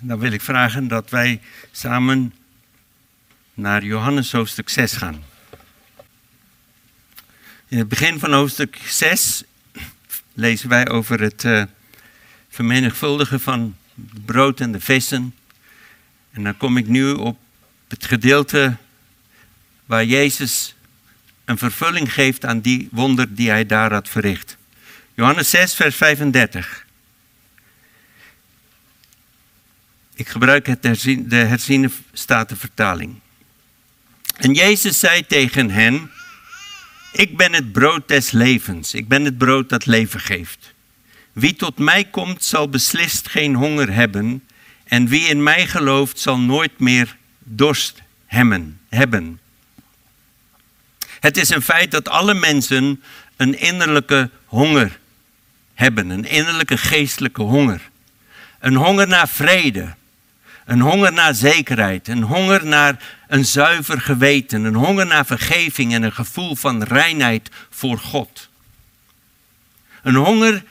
dan wil ik vragen dat wij samen naar Johannes hoofdstuk 6 gaan. In het begin van hoofdstuk 6 lezen wij over het uh, vermenigvuldigen van het brood en de vissen. En dan kom ik nu op het gedeelte waar Jezus een vervulling geeft aan die wonder die hij daar had verricht. Johannes 6, vers 35. Ik gebruik het herzien, de herziene statenvertaling. En Jezus zei tegen hen: Ik ben het brood des levens. Ik ben het brood dat leven geeft. Wie tot mij komt, zal beslist geen honger hebben. En wie in mij gelooft, zal nooit meer dorst hebben. Het is een feit dat alle mensen een innerlijke honger hebben, een innerlijke geestelijke honger. Een honger naar vrede, een honger naar zekerheid, een honger naar een zuiver geweten, een honger naar vergeving en een gevoel van reinheid voor God. Een honger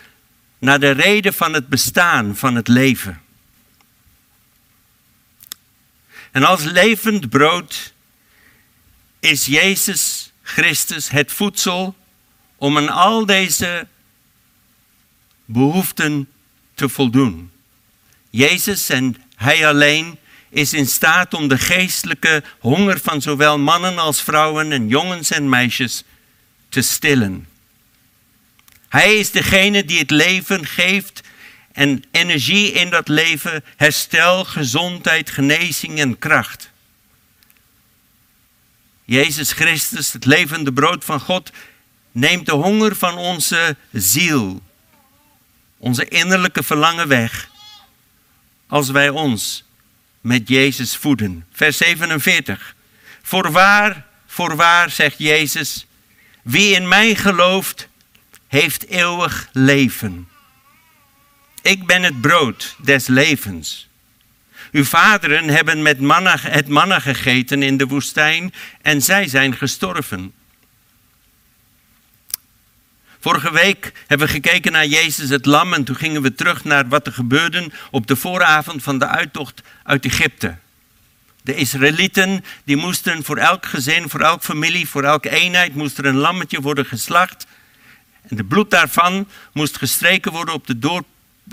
naar de reden van het bestaan, van het leven. En als levend brood is Jezus Christus het voedsel om aan al deze behoeften te voldoen. Jezus en Hij alleen is in staat om de geestelijke honger van zowel mannen als vrouwen en jongens en meisjes te stillen. Hij is degene die het leven geeft en energie in dat leven, herstel, gezondheid, genezing en kracht. Jezus Christus, het levende brood van God, neemt de honger van onze ziel, onze innerlijke verlangen weg, als wij ons met Jezus voeden. Vers 47. Voorwaar, voorwaar, zegt Jezus, wie in mij gelooft, heeft eeuwig leven. Ik ben het brood des levens. Uw vaderen hebben met manna, het manna gegeten in de woestijn en zij zijn gestorven. Vorige week hebben we gekeken naar Jezus het lam en toen gingen we terug naar wat er gebeurde op de vooravond van de uittocht uit Egypte. De Israëlieten die moesten voor elk gezin, voor elke familie, voor elke eenheid moest er een lammetje worden geslacht. En de bloed daarvan moest gestreken worden op de door,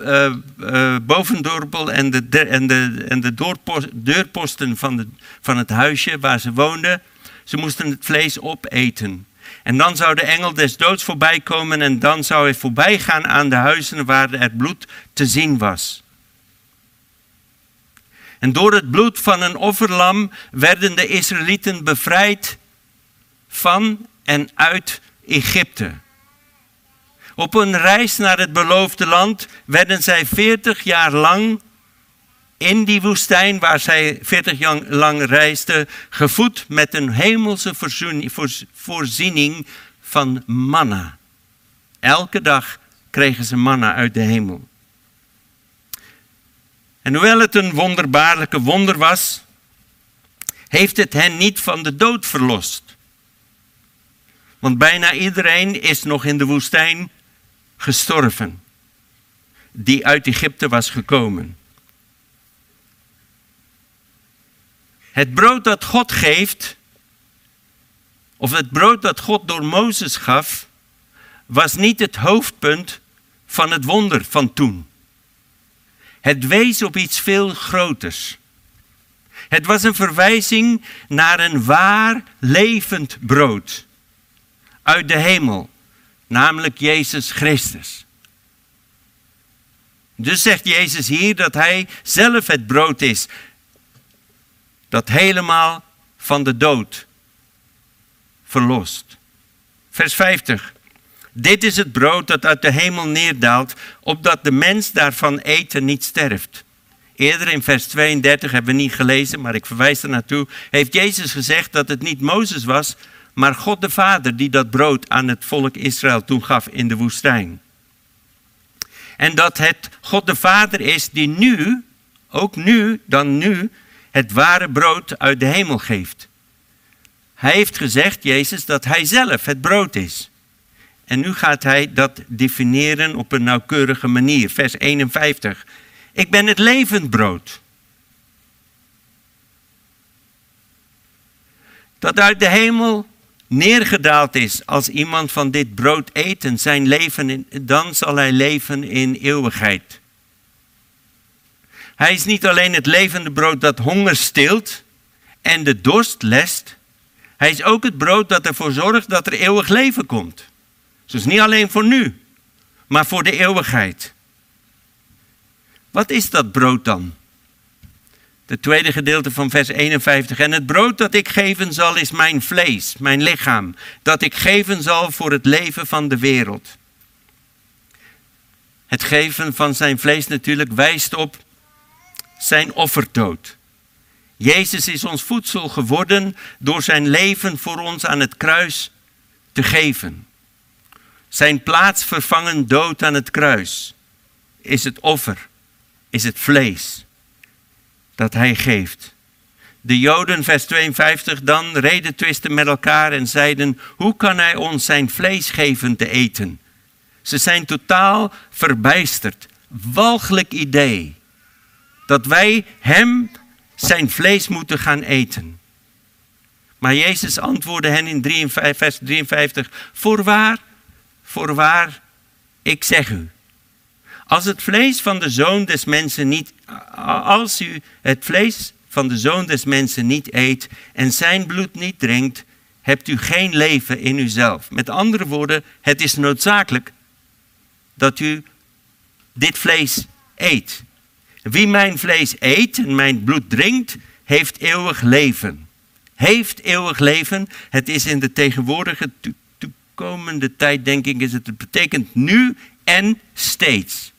uh, uh, bovendorpel en de, en de, en de deurposten van, de, van het huisje waar ze woonden. Ze moesten het vlees opeten. En dan zou de engel des doods voorbij komen en dan zou hij voorbij gaan aan de huizen waar het bloed te zien was. En door het bloed van een offerlam werden de Israëlieten bevrijd van en uit Egypte. Op een reis naar het beloofde land werden zij 40 jaar lang in die woestijn waar zij 40 jaar lang reisden, gevoed met een hemelse voorziening van manna. Elke dag kregen ze manna uit de hemel. En hoewel het een wonderbaarlijke wonder was, heeft het hen niet van de dood verlost. Want bijna iedereen is nog in de woestijn gestorven, die uit Egypte was gekomen. Het brood dat God geeft, of het brood dat God door Mozes gaf, was niet het hoofdpunt van het wonder van toen. Het wees op iets veel groters. Het was een verwijzing naar een waar levend brood uit de hemel, namelijk Jezus Christus. Dus zegt Jezus hier dat Hij zelf het brood is, dat helemaal van de dood verlost. Vers 50. Dit is het brood dat uit de hemel neerdaalt, opdat de mens daarvan eten niet sterft. Eerder in vers 32 hebben we niet gelezen, maar ik verwijs er naartoe. Heeft Jezus gezegd dat het niet Mozes was, maar God de Vader die dat brood aan het volk Israël toen gaf in de woestijn. En dat het God de Vader is die nu, ook nu, dan nu, het ware brood uit de hemel geeft. Hij heeft gezegd, Jezus, dat hij zelf het brood is. En nu gaat hij dat definiëren op een nauwkeurige manier. Vers 51. Ik ben het levend brood. Dat uit de hemel neergedaald is. Als iemand van dit brood eet en zijn leven, in, dan zal hij leven in eeuwigheid. Hij is niet alleen het levende brood dat honger stilt en de dorst lest. Hij is ook het brood dat ervoor zorgt dat er eeuwig leven komt. Dus niet alleen voor nu, maar voor de eeuwigheid. Wat is dat brood dan? Het tweede gedeelte van vers 51. En het brood dat ik geven zal is mijn vlees, mijn lichaam, dat ik geven zal voor het leven van de wereld. Het geven van zijn vlees natuurlijk wijst op zijn offerdood. Jezus is ons voedsel geworden door zijn leven voor ons aan het kruis te geven. Zijn plaatsvervangend dood aan het kruis is het offer, is het vlees dat hij geeft. De Joden, vers 52, dan reden twisten met elkaar en zeiden: Hoe kan hij ons zijn vlees geven te eten? Ze zijn totaal verbijsterd. Walgelijk idee dat wij hem zijn vlees moeten gaan eten. Maar Jezus antwoordde hen in 53, vers 53: Voorwaar, voorwaar, ik zeg u. Als het vlees van de zoon des mensen niet, als u het vlees van de zoon des mensen niet eet en zijn bloed niet drinkt, hebt u geen leven in uzelf. Met andere woorden, het is noodzakelijk dat u dit vlees eet. Wie mijn vlees eet en mijn bloed drinkt, heeft eeuwig leven. Heeft eeuwig leven. Het is in de tegenwoordige toekomende tijd, denk ik, is het, betekent nu en steeds.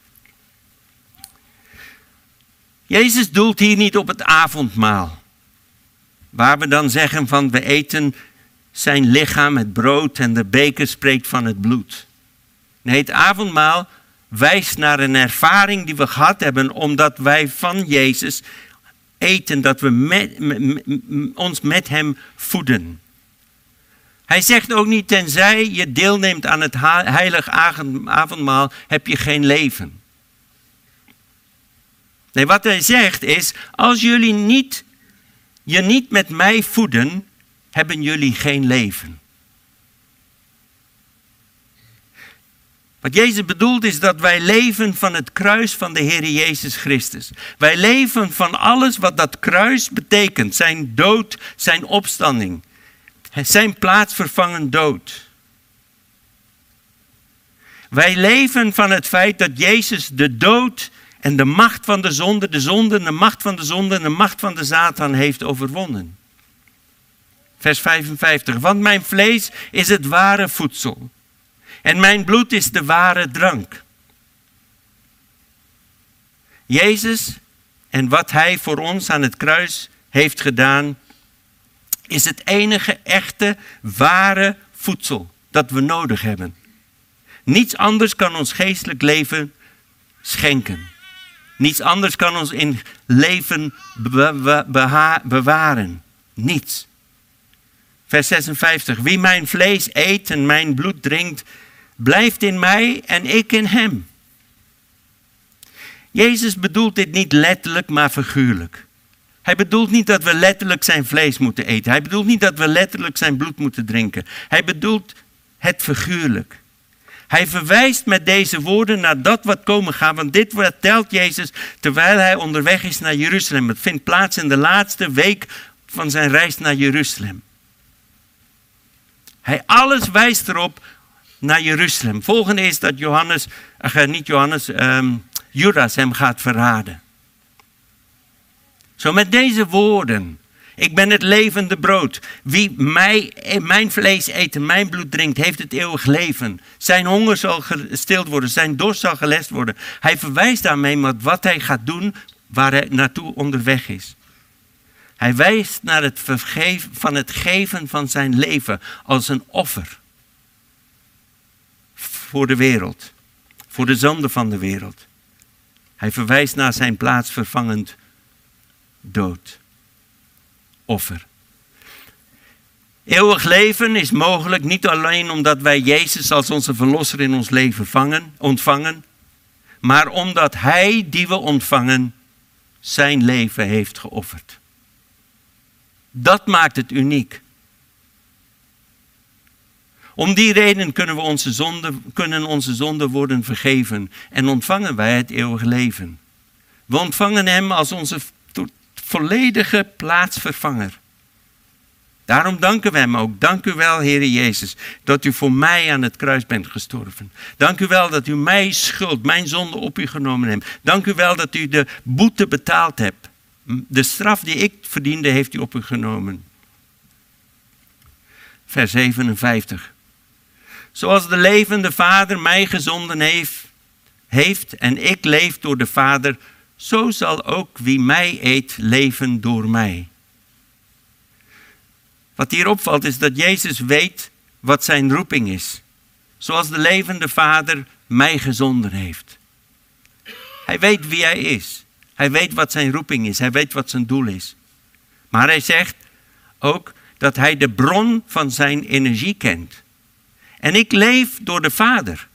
Jezus doelt hier niet op het avondmaal. Waar we dan zeggen van we eten zijn lichaam, het brood en de beker spreekt van het bloed. Nee, het avondmaal wijst naar een ervaring die we gehad hebben omdat wij van Jezus eten, dat we ons met Hem voeden. Hij zegt ook niet, tenzij je deelneemt aan het heilig avondmaal, heb je geen leven. Nee, wat hij zegt is, als jullie niet, je niet met mij voeden, hebben jullie geen leven. Wat Jezus bedoelt is dat wij leven van het kruis van de Heer Jezus Christus. Wij leven van alles wat dat kruis betekent. Zijn dood, zijn opstanding. Zijn plaatsvervangend dood. Wij leven van het feit dat Jezus de dood en de macht van de zonde, de zonde, de macht van de zonde en de macht van de Satan heeft overwonnen. Vers 55. Want mijn vlees is het ware voedsel. En mijn bloed is de ware drank. Jezus en wat hij voor ons aan het kruis heeft gedaan, is het enige echte, ware voedsel dat we nodig hebben. Niets anders kan ons geestelijk leven schenken. Niets anders kan ons in leven bewaren. Niets. Vers 56. Wie mijn vlees eet en mijn bloed drinkt, blijft in mij en ik in hem. Jezus bedoelt dit niet letterlijk, maar figuurlijk. Hij bedoelt niet dat we letterlijk zijn vlees moeten eten. Hij bedoelt niet dat we letterlijk zijn bloed moeten drinken. Hij bedoelt het figuurlijk. Hij verwijst met deze woorden naar dat wat komen gaat. Want dit vertelt Jezus terwijl hij onderweg is naar Jeruzalem. Het vindt plaats in de laatste week van zijn reis naar Jeruzalem. Hij alles wijst erop naar Jeruzalem. Volgende is dat Johannes, ach, niet Johannes, um, Judas hem gaat verraden. Zo met deze woorden ik ben het levende brood. Wie mij, eh, mijn vlees eet en mijn bloed drinkt, heeft het eeuwig leven. Zijn honger zal gestild worden, zijn dorst zal gelest worden. Hij verwijst daarmee wat hij gaat doen waar hij naartoe onderweg is. Hij wijst naar het vergeven, van het geven van zijn leven als een offer. Voor de wereld. Voor de zonde van de wereld. Hij verwijst naar zijn plaatsvervangend dood offer. Eeuwig leven is mogelijk niet alleen omdat wij Jezus als onze verlosser in ons leven vangen, ontvangen, maar omdat Hij die we ontvangen zijn leven heeft geofferd. Dat maakt het uniek. Om die reden kunnen, we onze zonden, kunnen onze zonden worden vergeven en ontvangen wij het eeuwige leven. We ontvangen Hem als onze volledige plaatsvervanger. Daarom danken we Hem ook. Dank u wel, Heer Jezus, dat u voor mij aan het kruis bent gestorven. Dank u wel dat u mijn schuld, mijn zonde op u genomen hebt. Dank u wel dat u de boete betaald hebt. De straf die ik verdiende, heeft u op u genomen. Vers 57. Zoals de levende Vader mij gezonden heeft, heeft en ik leef door de Vader, zo zal ook wie mij eet leven door mij. Wat hier opvalt is dat Jezus weet wat zijn roeping is. Zoals de levende Vader mij gezonden heeft. Hij weet wie hij is. Hij weet wat zijn roeping is. Hij weet wat zijn doel is. Maar hij zegt ook dat hij de bron van zijn energie kent. En ik leef door de Vader.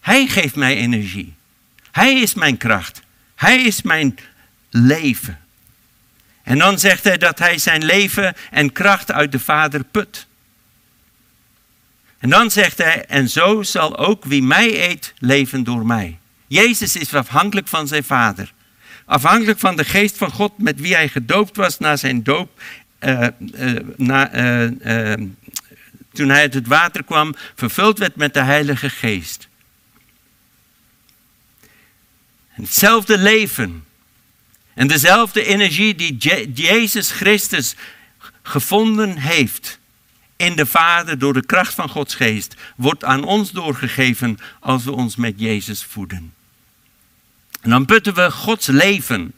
Hij geeft mij energie. Hij is mijn kracht. Hij is mijn leven. En dan zegt hij dat hij zijn leven en kracht uit de Vader put. En dan zegt hij, en zo zal ook wie mij eet leven door mij. Jezus is afhankelijk van zijn Vader. Afhankelijk van de geest van God met wie hij gedoopt was na zijn doop. Uh, uh, na, uh, toen hij uit het water kwam, vervuld werd met de Heilige Geest. hetzelfde leven en dezelfde energie die Jezus Christus gevonden heeft in de Vader door de kracht van Gods geest, wordt aan ons doorgegeven als we ons met Jezus voeden. En dan putten we Gods leven.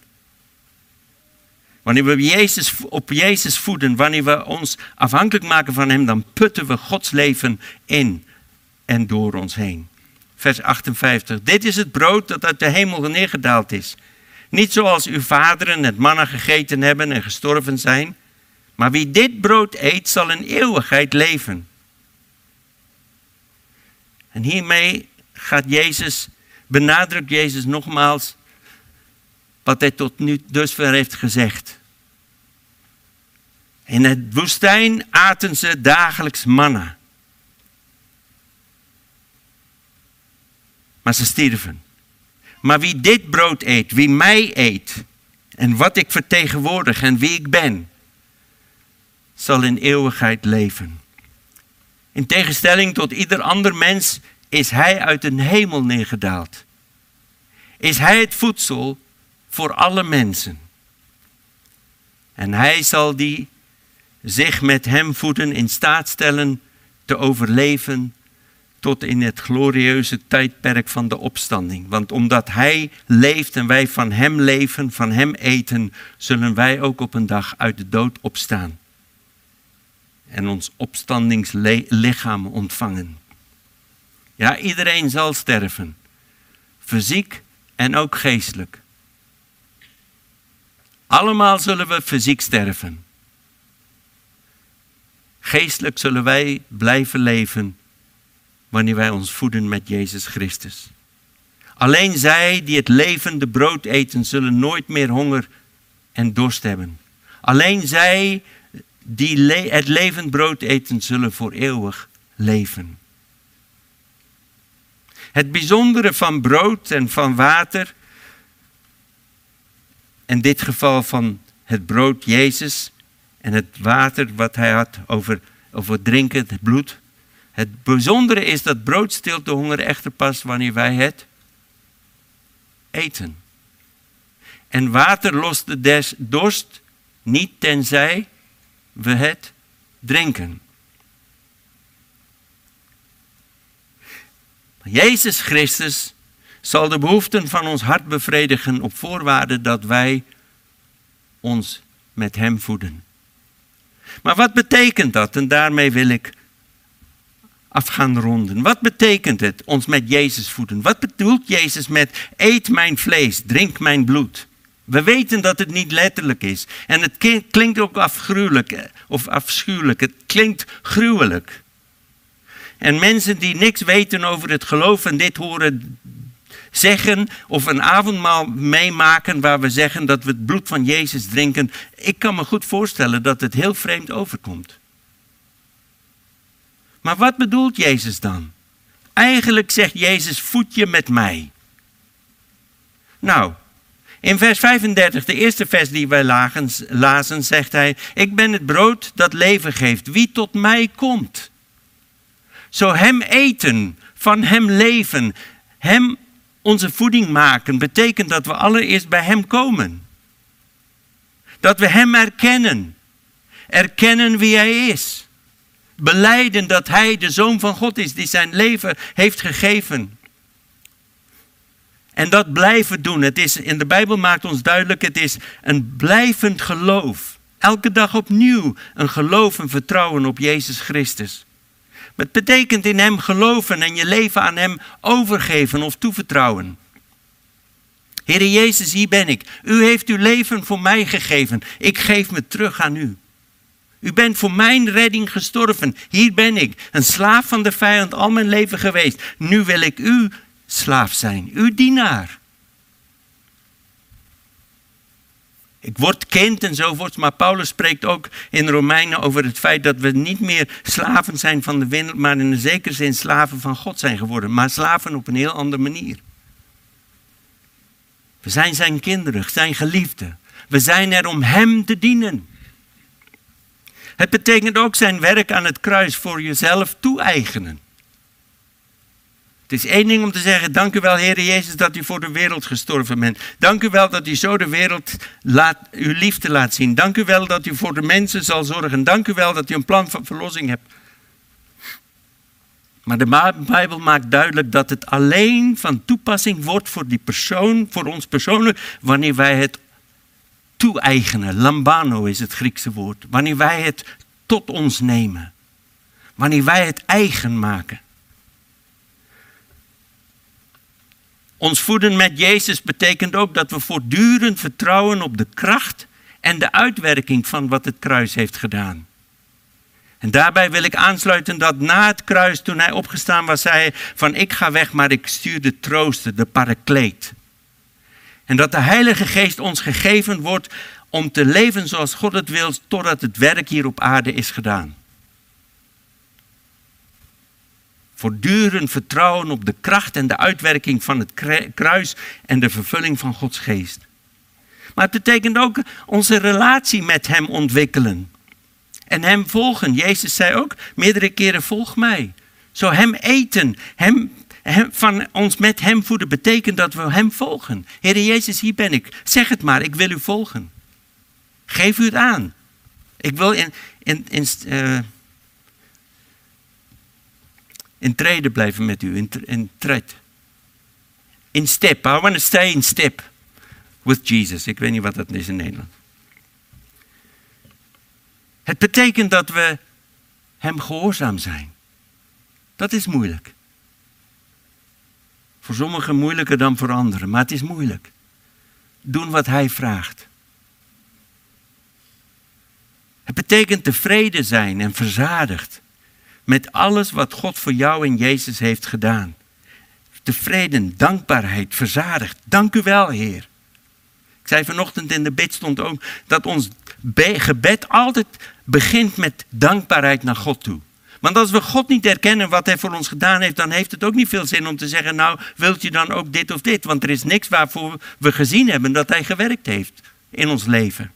Wanneer we Jezus, op Jezus voeden, wanneer we ons afhankelijk maken van Hem, dan putten we Gods leven in en door ons heen. Vers 58. Dit is het brood dat uit de hemel neergedaald is. Niet zoals uw vaderen het manna gegeten hebben en gestorven zijn, maar wie dit brood eet, zal in eeuwigheid leven. En hiermee gaat Jezus, benadrukt Jezus nogmaals wat hij tot nu dusver heeft gezegd. In het woestijn aten ze dagelijks manna. Maar ze stierven. Maar wie dit brood eet, wie mij eet, en wat ik vertegenwoordig en wie ik ben, zal in eeuwigheid leven. In tegenstelling tot ieder ander mens is hij uit de hemel neergedaald. Is hij het voedsel voor alle mensen. En hij zal die zich met hem voeden in staat stellen te overleven tot in het glorieuze tijdperk van de opstanding. Want omdat Hij leeft en wij van Hem leven, van Hem eten, zullen wij ook op een dag uit de dood opstaan. En ons opstandingslichaam ontvangen. Ja, iedereen zal sterven. Fysiek en ook geestelijk. Allemaal zullen we fysiek sterven. Geestelijk zullen wij blijven leven wanneer wij ons voeden met Jezus Christus. Alleen zij die het levende brood eten, zullen nooit meer honger en dorst hebben. Alleen zij die het levend brood eten, zullen voor eeuwig leven. Het bijzondere van brood en van water, in dit geval van het brood Jezus en het water wat hij had over, over drinken, het bloed, het bijzondere is dat brood stilt de honger echter pas wanneer wij het eten. En water lost de dorst niet tenzij we het drinken. Jezus Christus zal de behoeften van ons hart bevredigen op voorwaarde dat wij ons met Hem voeden. Maar wat betekent dat? En daarmee wil ik af gaan ronden. Wat betekent het ons met Jezus voeden? Wat bedoelt Jezus met eet mijn vlees, drink mijn bloed? We weten dat het niet letterlijk is. En het klinkt ook afgruwelijk eh, of afschuwelijk. Het klinkt gruwelijk. En mensen die niks weten over het geloof en dit horen zeggen of een avondmaal meemaken waar we zeggen dat we het bloed van Jezus drinken. Ik kan me goed voorstellen dat het heel vreemd overkomt. Maar wat bedoelt Jezus dan? Eigenlijk zegt Jezus, voed je met mij. Nou, in vers 35, de eerste vers die wij lazen, zegt hij: Ik ben het brood dat leven geeft. Wie tot mij komt, zo hem eten, van hem leven, hem onze voeding maken, betekent dat we allereerst bij hem komen. Dat we hem erkennen. Erkennen wie hij is. Beleiden dat hij de zoon van God is die zijn leven heeft gegeven en dat blijven doen. Het is, in de Bijbel maakt ons duidelijk, het is een blijvend geloof. Elke dag opnieuw een geloof en vertrouwen op Jezus Christus. Het betekent in Hem geloven en je leven aan Hem overgeven of toevertrouwen. Heere Jezus, hier ben ik. U heeft uw leven voor mij gegeven. Ik geef me terug aan U. U bent voor mijn redding gestorven. Hier ben ik, een slaaf van de vijand al mijn leven geweest. Nu wil ik U slaaf zijn, uw dienaar. Ik word kind enzovoort, maar Paulus spreekt ook in Romeinen over het feit dat we niet meer slaven zijn van de wereld, maar in een zekere zin slaven van God zijn geworden, maar slaven op een heel andere manier. We zijn zijn kinderen, zijn geliefden. We zijn er om Hem te dienen. Het betekent ook zijn werk aan het kruis voor jezelf toe-eigenen. Het is één ding om te zeggen, dank u wel Heer Jezus dat u voor de wereld gestorven bent. Dank u wel dat u zo de wereld laat, uw liefde laat zien. Dank u wel dat u voor de mensen zal zorgen. Dank u wel dat u een plan van verlossing hebt. Maar de Bijbel maakt duidelijk dat het alleen van toepassing wordt voor die persoon, voor ons persoonlijk, wanneer wij het toe-eigenen. Lambano is het Griekse woord. Wanneer wij het tot ons nemen. Wanneer wij het eigen maken. Ons voeden met Jezus betekent ook dat we voortdurend vertrouwen op de kracht en de uitwerking van wat het kruis heeft gedaan. En daarbij wil ik aansluiten dat na het kruis, toen hij opgestaan was, zei hij van ik ga weg, maar ik stuur de trooster, de parakleet. En dat de Heilige Geest ons gegeven wordt om te leven zoals God het wil, totdat het werk hier op aarde is gedaan. Voortdurend vertrouwen op de kracht en de uitwerking van het kruis en de vervulling van Gods geest. Maar het betekent ook onze relatie met Hem ontwikkelen. En Hem volgen. Jezus zei ook meerdere keren: Volg mij. Zo Hem eten, hem, van ons met Hem voeden, betekent dat we Hem volgen. Heer Jezus, hier ben ik. Zeg het maar, ik wil U volgen. Geef U het aan. Ik wil in, in, in uh, in treden blijven met u, in, in tred. In step. I want to stay in step with Jesus. Ik weet niet wat dat is in Nederland. Het betekent dat we hem gehoorzaam zijn. Dat is moeilijk. Voor sommigen moeilijker dan voor anderen, maar het is moeilijk. Doen wat hij vraagt. Het betekent tevreden zijn en verzadigd met alles wat God voor jou en Jezus heeft gedaan. Tevreden, dankbaarheid, verzadigd. Dank u wel, Heer. Ik zei vanochtend in de bid stond ook dat ons gebed altijd begint met dankbaarheid naar God toe. Want als we God niet erkennen wat Hij voor ons gedaan heeft, dan heeft het ook niet veel zin om te zeggen, nou wilt je dan ook dit of dit? Want er is niks waarvoor we gezien hebben dat Hij gewerkt heeft in ons leven.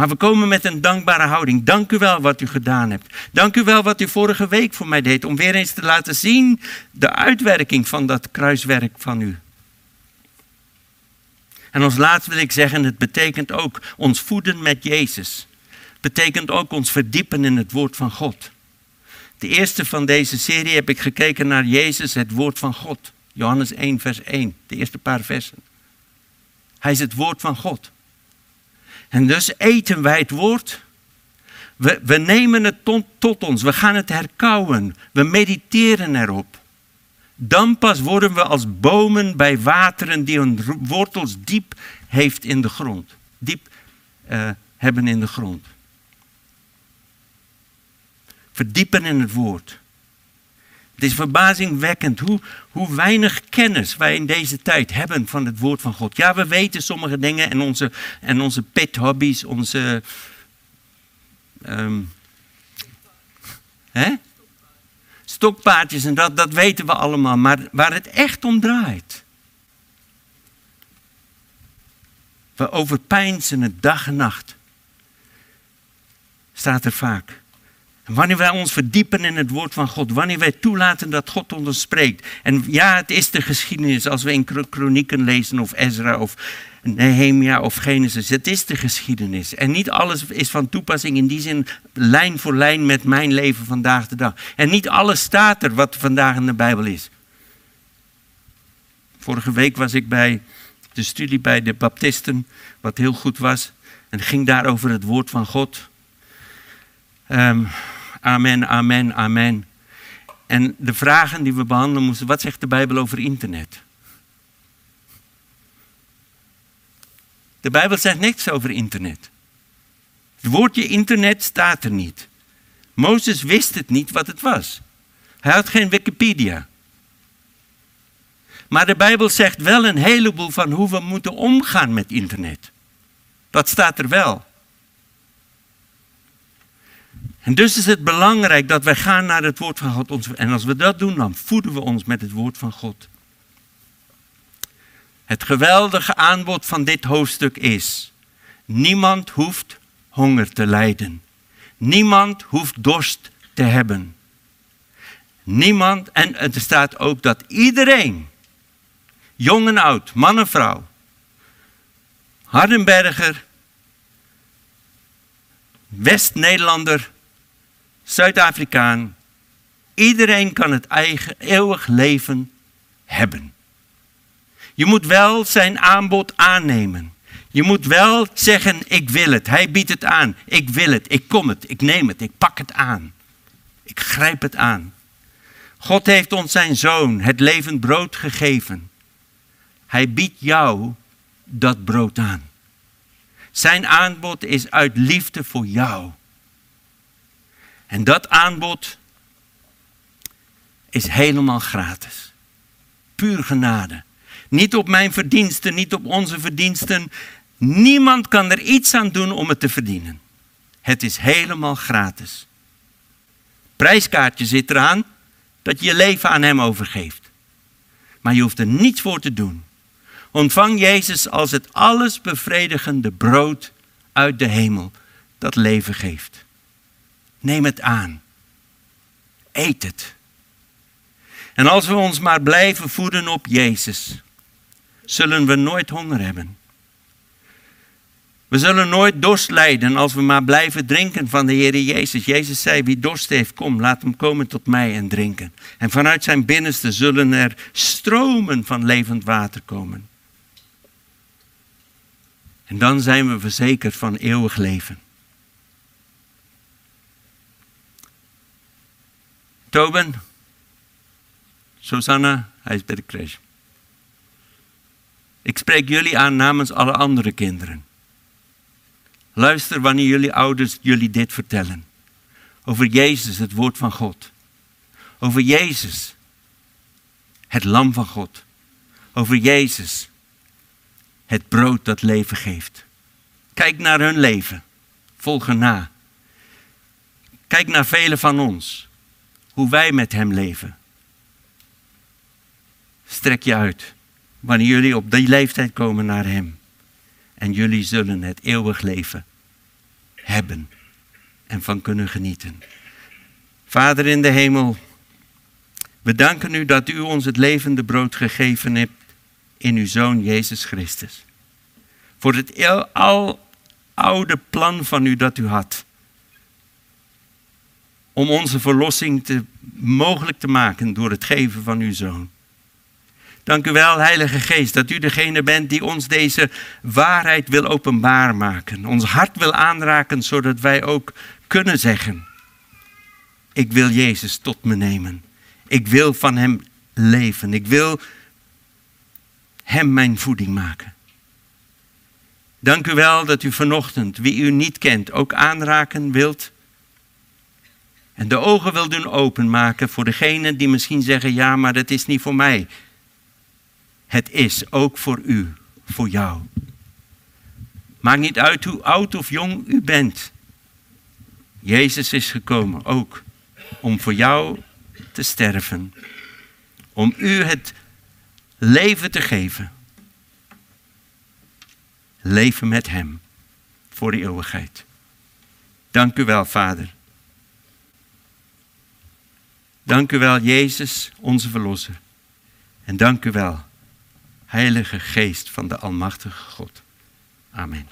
Maar we komen met een dankbare houding. Dank u wel wat u gedaan hebt. Dank u wel wat u vorige week voor mij deed. Om weer eens te laten zien de uitwerking van dat kruiswerk van u. En als laatste wil ik zeggen, het betekent ook ons voeden met Jezus. Het betekent ook ons verdiepen in het woord van God. De eerste van deze serie heb ik gekeken naar Jezus, het woord van God. Johannes 1, vers 1, de eerste paar versen. Hij is het woord van God. En dus eten wij het woord. We, we nemen het tot, tot ons. We gaan het herkauwen. We mediteren erop. Dan pas worden we als bomen bij wateren die hun wortels diep heeft in de grond. Diep uh, hebben in de grond. Verdiepen in het woord. Het is verbazingwekkend hoe, hoe weinig kennis wij in deze tijd hebben van het woord van God. Ja, we weten sommige dingen en onze, en onze pet onze. Um, hè? stokpaardjes en dat, dat weten we allemaal. Maar waar het echt om draait. We overpijnsen het dag en nacht. Staat er vaak. Wanneer wij ons verdiepen in het woord van God, wanneer wij toelaten dat God ons spreekt. En ja, het is de geschiedenis als we in kronieken lezen of Ezra of Nehemia of Genesis. Het is de geschiedenis. En niet alles is van toepassing in die zin lijn voor lijn met mijn leven vandaag de dag. En niet alles staat er wat vandaag in de Bijbel is. Vorige week was ik bij de studie bij de Baptisten, wat heel goed was. En ging daar over het woord van God. Um, Amen, amen, amen. En de vragen die we behandelen moesten, wat zegt de Bijbel over internet? De Bijbel zegt niks over internet. Het woordje internet staat er niet. Mozes wist het niet wat het was. Hij had geen Wikipedia. Maar de Bijbel zegt wel een heleboel van hoe we moeten omgaan met internet. Dat staat er wel. En dus is het belangrijk dat wij gaan naar het woord van God. En als we dat doen, dan voeden we ons met het woord van God. Het geweldige aanbod van dit hoofdstuk is: niemand hoeft honger te lijden. Niemand hoeft dorst te hebben. Niemand, en er staat ook dat iedereen, jong en oud, man en vrouw, Hardenberger, West-Nederlander, Zuid-Afrikaan. Iedereen kan het eigen eeuwig leven hebben. Je moet wel zijn aanbod aannemen. Je moet wel zeggen, ik wil het. Hij biedt het aan. Ik wil het. Ik kom het. Ik neem het. Ik pak het aan. Ik grijp het aan. God heeft ons zijn zoon, het levend brood, gegeven. Hij biedt jou dat brood aan. Zijn aanbod is uit liefde voor jou. En dat aanbod is helemaal gratis. Puur genade. Niet op mijn verdiensten, niet op onze verdiensten. Niemand kan er iets aan doen om het te verdienen. Het is helemaal gratis. Prijskaartje zit eraan dat je je leven aan Hem overgeeft. Maar je hoeft er niets voor te doen. Ontvang Jezus als het alles bevredigende brood uit de hemel dat leven geeft. Neem het aan. Eet het. En als we ons maar blijven voeden op Jezus, zullen we nooit honger hebben. We zullen nooit dorst lijden als we maar blijven drinken van de Heer Jezus. Jezus zei, wie dorst heeft, kom, laat hem komen tot mij en drinken. En vanuit zijn binnenste zullen er stromen van levend water komen. En dan zijn we verzekerd van eeuwig leven. Toben, Susanna, hij is bij de crash. Ik spreek jullie aan namens alle andere kinderen. Luister wanneer jullie ouders jullie dit vertellen. Over Jezus, het woord van God. Over Jezus, het lam van God. Over Jezus, het brood dat leven geeft. Kijk naar hun leven. Volg na. Kijk naar velen van ons hoe wij met Hem leven. Strek je uit wanneer jullie op die leeftijd komen naar Hem. En jullie zullen het eeuwig leven hebben en van kunnen genieten. Vader in de hemel, we danken u dat u ons het levende brood gegeven hebt in uw Zoon Jezus Christus. Voor het al oude plan van u dat u had om onze verlossing te, mogelijk te maken door het geven van uw zoon. Dank u wel, Heilige Geest, dat u degene bent die ons deze waarheid wil openbaar maken. Ons hart wil aanraken, zodat wij ook kunnen zeggen: Ik wil Jezus tot me nemen. Ik wil van Hem leven. Ik wil Hem mijn voeding maken. Dank u wel dat u vanochtend, wie u niet kent, ook aanraken wilt en de ogen wil doen openmaken voor degenen die misschien zeggen, ja, maar dat is niet voor mij. Het is ook voor u, voor jou. Maakt niet uit hoe oud of jong u bent. Jezus is gekomen ook om voor jou te sterven. Om u het leven te geven. Leven met Hem voor de eeuwigheid. Dank u wel, Vader. Dank u wel, Jezus, onze Verlosser. En dank u wel, Heilige Geest van de Almachtige God. Amen.